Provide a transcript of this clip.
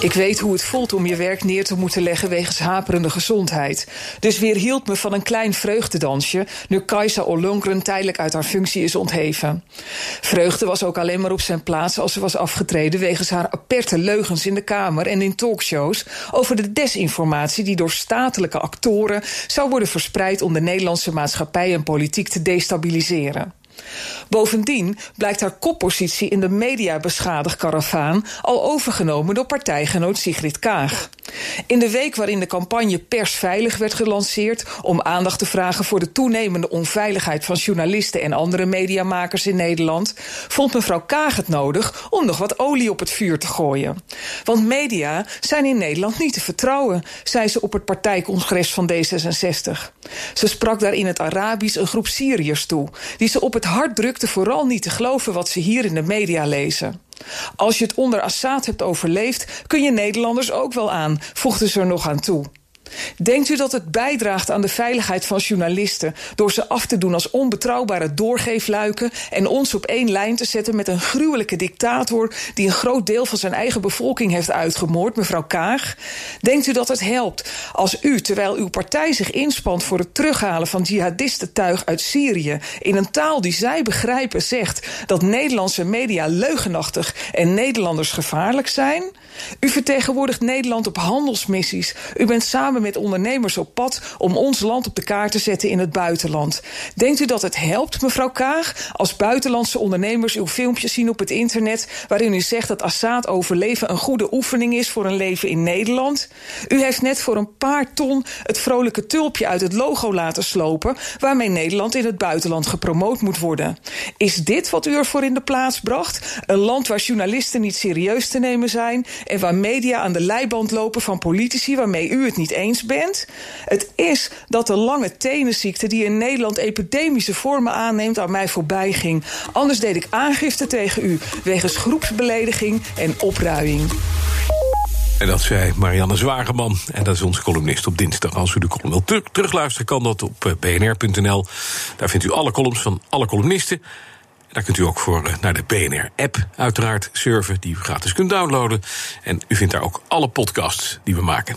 Ik weet hoe het voelt om je werk neer te moeten leggen wegens haperende gezondheid. Dus weerhield me van een klein vreugdedansje nu Kajsa Ollongren tijdelijk uit haar functie is ontheven. Vreugde was ook alleen maar op zijn plaats als ze was afgetreden wegens haar aperte leugens in de Kamer en in talkshows over de desinformatie die door statelijke actoren zou worden verspreid om de Nederlandse maatschappij en politiek te destabiliseren. Bovendien blijkt haar koppositie in de mediabeschadigkaravaan al overgenomen door partijgenoot Sigrid Kaag. In de week waarin de campagne Persveilig werd gelanceerd om aandacht te vragen voor de toenemende onveiligheid van journalisten en andere mediamakers in Nederland, vond mevrouw Kaag het nodig om nog wat olie op het vuur te gooien. Want media zijn in Nederland niet te vertrouwen, zei ze op het partijcongres van D66. Ze sprak daar in het Arabisch een groep Syriërs toe, die ze op het hart drukte vooral niet te geloven wat ze hier in de media lezen. Als je het onder Assad hebt overleefd, kun je Nederlanders ook wel aan, voegden ze er nog aan toe. Denkt u dat het bijdraagt aan de veiligheid van journalisten door ze af te doen als onbetrouwbare doorgeefluiken en ons op één lijn te zetten met een gruwelijke dictator die een groot deel van zijn eigen bevolking heeft uitgemoord, mevrouw Kaag? Denkt u dat het helpt als u, terwijl uw partij zich inspant voor het terughalen van jihadistentuig uit Syrië, in een taal die zij begrijpen zegt dat Nederlandse media leugenachtig en Nederlanders gevaarlijk zijn? U vertegenwoordigt Nederland op handelsmissies. U bent samen met ondernemers op pad om ons land op de kaart te zetten in het buitenland. Denkt u dat het helpt, mevrouw Kaag, als buitenlandse ondernemers uw filmpjes zien op het internet waarin u zegt dat Assad overleven een goede oefening is voor een leven in Nederland? U heeft net voor een paar ton het vrolijke tulpje uit het logo laten slopen waarmee Nederland in het buitenland gepromoot moet worden. Is dit wat u ervoor in de plaats bracht? Een land waar journalisten niet serieus te nemen zijn en waar media aan de leiband lopen van politici waarmee u het niet eens bent. Het is dat de lange tenenziekte die in Nederland epidemische vormen aanneemt aan mij voorbij ging. Anders deed ik aangifte tegen u wegens groepsbelediging en opruiing. En dat zei Marianne Zwageman. En dat is onze columnist op dinsdag. Als u de column wilt terugluisteren, kan dat op eh, bnr.nl. Daar vindt u alle columns van alle columnisten. Daar kunt u ook voor eh, naar de BNR-app uiteraard surfen, die u gratis kunt downloaden. En u vindt daar ook alle podcasts die we maken.